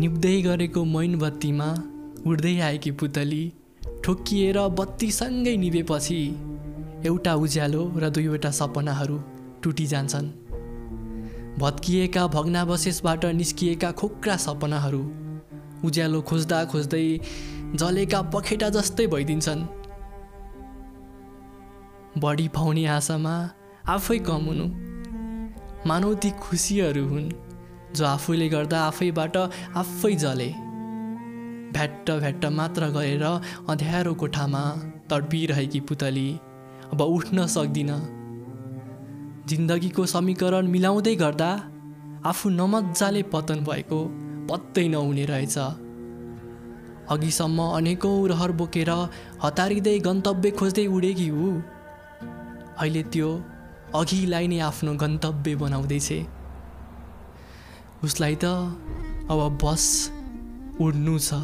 बलेको मैनबत्तीमा उड्दै आएकी पुतली ठोक्किएर बत्तीसँगै निभेपछि एउटा उज्यालो र दुईवटा सपनाहरू टुटिजान्छन् भत्किएका भग्नावशेषबाट निस्किएका खोक्रा सपनाहरू उज्यालो खोज्दा खोज्दै जलेका पखेटा जस्तै भइदिन्छन्। बढी पाउने आशामा आफै कम हुनु। मानौ ती खुसीहरू हुन्। जो आफूले गर्दा आफैबाट आफै जले। भ्याट्ट भ्याट्ट मात्र गरेर अँध्यारो कोठामा तडपिरहेकी पुतली अब उठ्न सक्दिनँ। जिन्दगीको समीकरण मिलाउँदै गर्दा आफू नमजाले पतन भएको पत्तै नहुने रहेछ। अघिसम्म अनेकौँ रहर बोकेर हतारिँदै गन्तव्य खोज्दै उडेकी ऊ। अहिले त्यो अघिलाई नै आफ्नो गन्तव्य बनाउँदैछ। उसलाई त अब बस उड्नु छ।